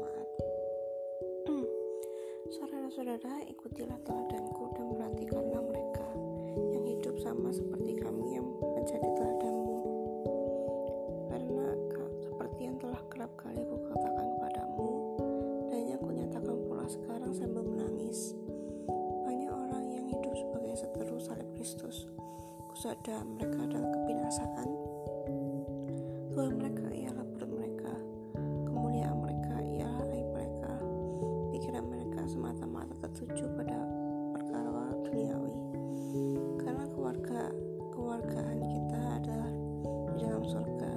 jemaat. Saudara-saudara, ikutilah teladanku dan perhatikanlah mereka yang hidup sama seperti kami yang menjadi teladanmu. Karena seperti yang telah kerap kali aku katakan kepadamu, dan yang kunyatakan pula sekarang sambil menangis. Banyak orang yang hidup sebagai seteru salib Kristus. Kusada mereka adalah kebinasaan. Tuhan mereka ialah semata-mata tertuju pada perkara duniawi. Karena keluarga keluargaan kita adalah di dalam surga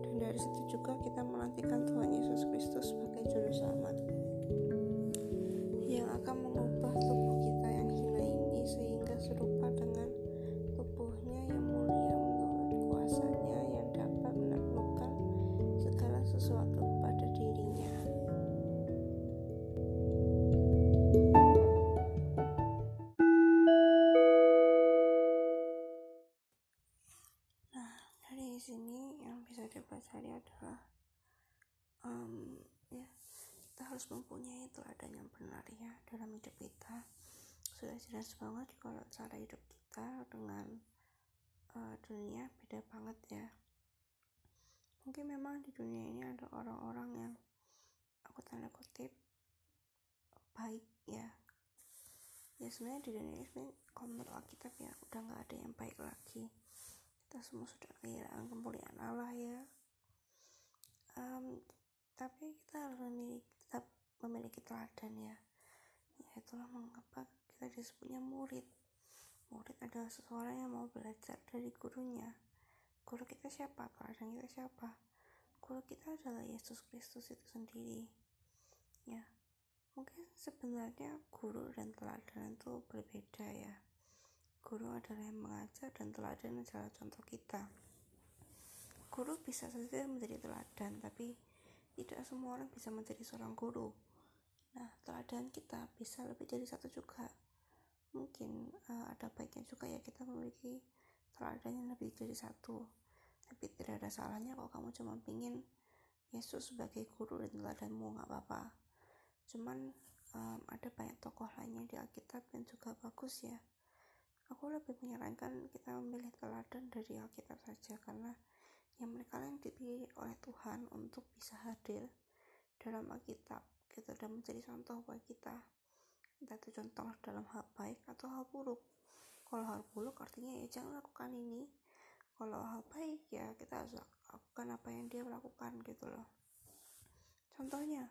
dan dari situ juga kita menantikan Tuhan Yesus Kristus sebagai juru selamat yang akan mengubah bisa dipelajari adalah um, ya kita harus mempunyai teladan yang benar ya dalam hidup kita. Sudah jelas banget kalau cara hidup kita dengan uh, dunia beda banget ya. Mungkin memang di dunia ini ada orang-orang yang aku tanda kutip baik ya. Ya sebenarnya di dunia ini kalau menurut Alkitab ya udah nggak ada yang baik lagi kita semua sudah kehilangan kemuliaan Allah ya um, tapi kita harus memiliki tetap memiliki teladan ya. Ya itulah mengapa kita disebutnya murid. Murid adalah seseorang yang mau belajar dari gurunya. Guru kita siapa? Teladan kita siapa? Guru kita adalah Yesus Kristus itu sendiri. Ya mungkin sebenarnya guru dan teladan itu berbeda ya. Guru adalah yang mengajar dan teladan adalah contoh kita. Guru bisa saja menjadi teladan, tapi tidak semua orang bisa menjadi seorang guru. Nah, teladan kita bisa lebih dari satu juga. Mungkin uh, ada baiknya juga ya kita memiliki teladan yang lebih dari satu. Tapi tidak ada salahnya kalau kamu cuma pingin Yesus sebagai guru dan teladanmu nggak apa-apa. Cuman um, ada banyak tokoh lainnya di Alkitab yang juga bagus ya aku lebih menyarankan kita memilih teladan dari Alkitab saja karena yang mereka yang dipilih oleh Tuhan untuk bisa hadir dalam Alkitab gitu. Dan menjadi contoh buat kita. Entah itu contoh dalam hal baik atau hal buruk. Kalau hal buruk artinya ya jangan lakukan ini. Kalau hal baik ya kita harus lakukan apa yang dia lakukan gitu loh. Contohnya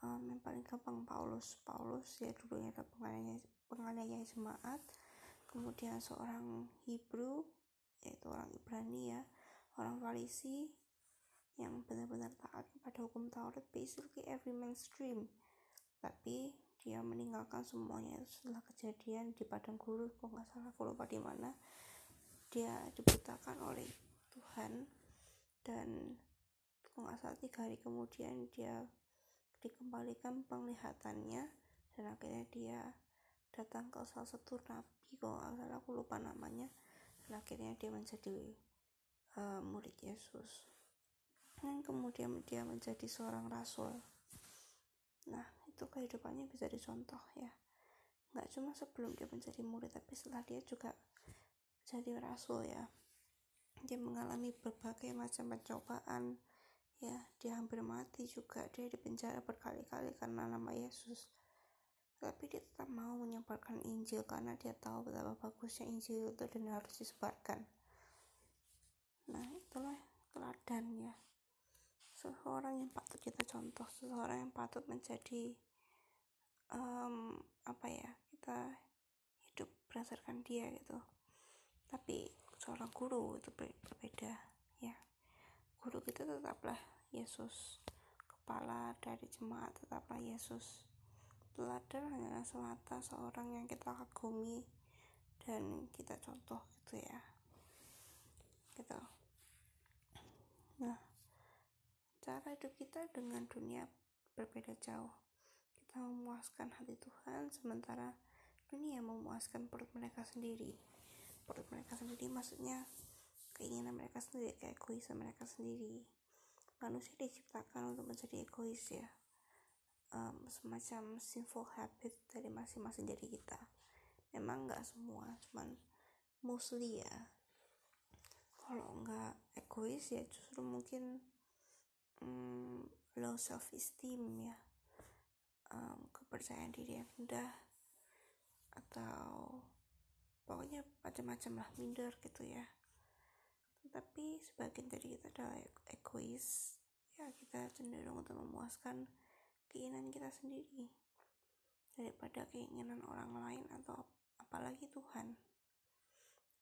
um, yang paling gampang Paulus. Paulus ya dulunya ada penganiaya penganiaya jemaat. Kemudian seorang Hebrew yaitu orang Ibrani ya orang Farisi yang benar-benar taat kepada hukum Taurat basically every mainstream. Tapi dia meninggalkan semuanya. Setelah kejadian di padang gurun kok nggak salah aku lupa di mana dia dibutakan oleh Tuhan. Dan kok nggak salah tiga hari kemudian dia dikembalikan penglihatannya dan akhirnya dia datang ke salah satu nabi kalau nggak salah aku lupa namanya. Dan akhirnya dia menjadi uh, murid Yesus. Dan kemudian dia menjadi seorang rasul. Nah itu kehidupannya bisa dicontoh ya. Nggak cuma sebelum dia menjadi murid tapi setelah dia juga menjadi rasul ya. Dia mengalami berbagai macam pencobaan ya. Dia hampir mati juga. Dia dipenjara berkali-kali karena nama Yesus. Tapi dia tetap mau menyebarkan Injil karena dia tahu betapa bagusnya Injil itu dan harus disebarkan itulah teladan ya seseorang yang patut kita contoh seseorang yang patut menjadi um, apa ya kita hidup berdasarkan dia gitu. Tapi seorang guru itu berbeda ya. Guru kita tetaplah Yesus. Kepala dari jemaat tetaplah Yesus. Teladan hanyalah semata seorang yang kita kagumi dan kita contoh gitu ya. Gitu nah cara hidup kita dengan dunia berbeda jauh. Kita memuaskan hati Tuhan sementara dunia memuaskan perut mereka sendiri. Perut mereka sendiri maksudnya keinginan mereka sendiri keegoisan mereka sendiri. Manusia diciptakan untuk menjadi egois ya. Um, semacam sinful habit dari masing-masing diri kita. Memang nggak semua cuman mostly ya egois ya justru mungkin um, low self esteem ya. Um, kepercayaan diri yang rendah atau pokoknya macam-macam lah minder gitu ya. Tapi sebagian dari kita adalah egois ya kita cenderung untuk memuaskan keinginan kita sendiri daripada keinginan orang lain atau apalagi Tuhan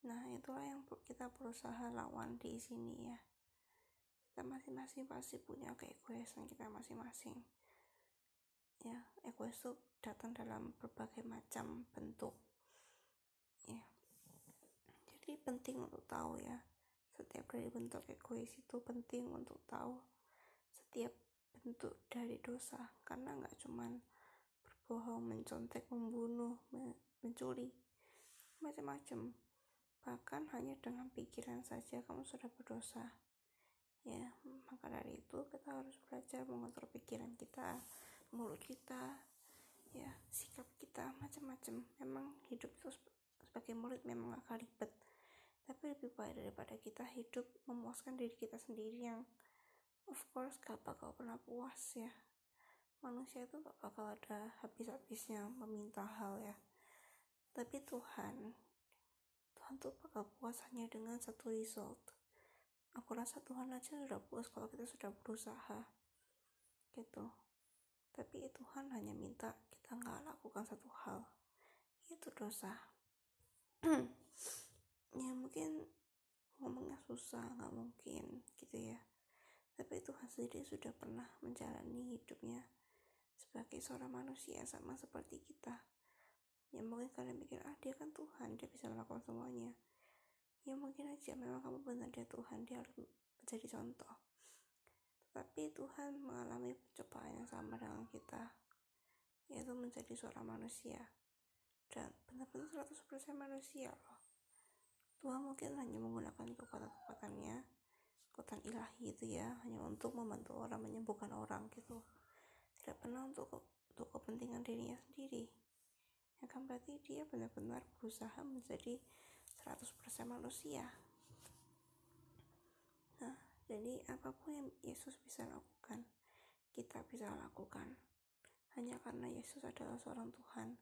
nah itulah yang kita berusaha lawan di sini ya. Kita masing-masing pasti punya keegoisan kita masing-masing. Ya egois itu datang dalam berbagai macam bentuk. Ya. Jadi penting untuk tahu ya setiap dari bentuk egois itu penting untuk tahu setiap bentuk dari dosa. Karena nggak cuman berbohong, mencontek, membunuh, mencuri, macam-macam. Bahkan hanya dengan pikiran saja kamu sudah berdosa. Ya, maka dari itu kita harus belajar mengontrol pikiran kita, mulut kita, ya, sikap kita, macam-macam. Memang hidup itu sebagai murid memang agak ribet tapi lebih baik daripada kita hidup memuaskan diri kita sendiri yang of course gak bakal pernah puas ya manusia itu gak bakal ada habis-habisnya meminta hal ya tapi Tuhan Tuhan tuh bakal dengan satu result. Aku rasa Tuhan aja sudah puas kalau kita sudah berusaha gitu. Tapi Tuhan hanya minta kita nggak lakukan satu hal. Itu dosa. Ya mungkin ngomongnya susah nggak mungkin gitu ya. Tapi Tuhan sendiri sudah pernah menjalani hidupnya sebagai seorang manusia sama seperti kita ya mungkin kalian mikir ah dia kan Tuhan dia bisa melakukan semuanya. Ya mungkin aja memang kamu benar dia Tuhan dia harus menjadi contoh. Tetapi Tuhan mengalami pencobaan yang sama dengan kita yaitu menjadi seorang manusia. Dan benar-benar 100% manusia loh. Tuhan mungkin hanya menggunakan kekuatan-kekuatannya kekuatan ilahi itu ya hanya untuk membantu orang menyembuhkan orang gitu. Tidak pernah untuk untuk kepentingan dirinya sendiri ya kan berarti dia benar-benar berusaha menjadi 100% manusia. Nah jadi apa pun yang Yesus bisa lakukan kita bisa lakukan. Hanya karena Yesus adalah seorang Tuhan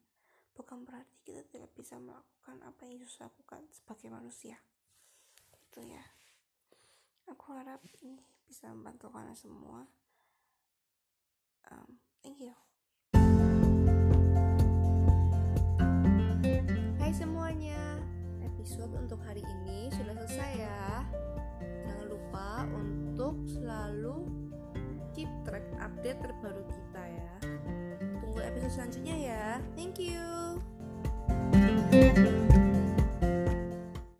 bukan berarti kita tidak bisa melakukan apa yang Yesus lakukan sebagai manusia. Itu ya. Aku harap ini bisa membantu kalian semua. Um, thank you semuanya episode untuk hari ini sudah selesai ya jangan lupa untuk selalu keep track update terbaru kita ya episode selanjutnya ya. Thank you.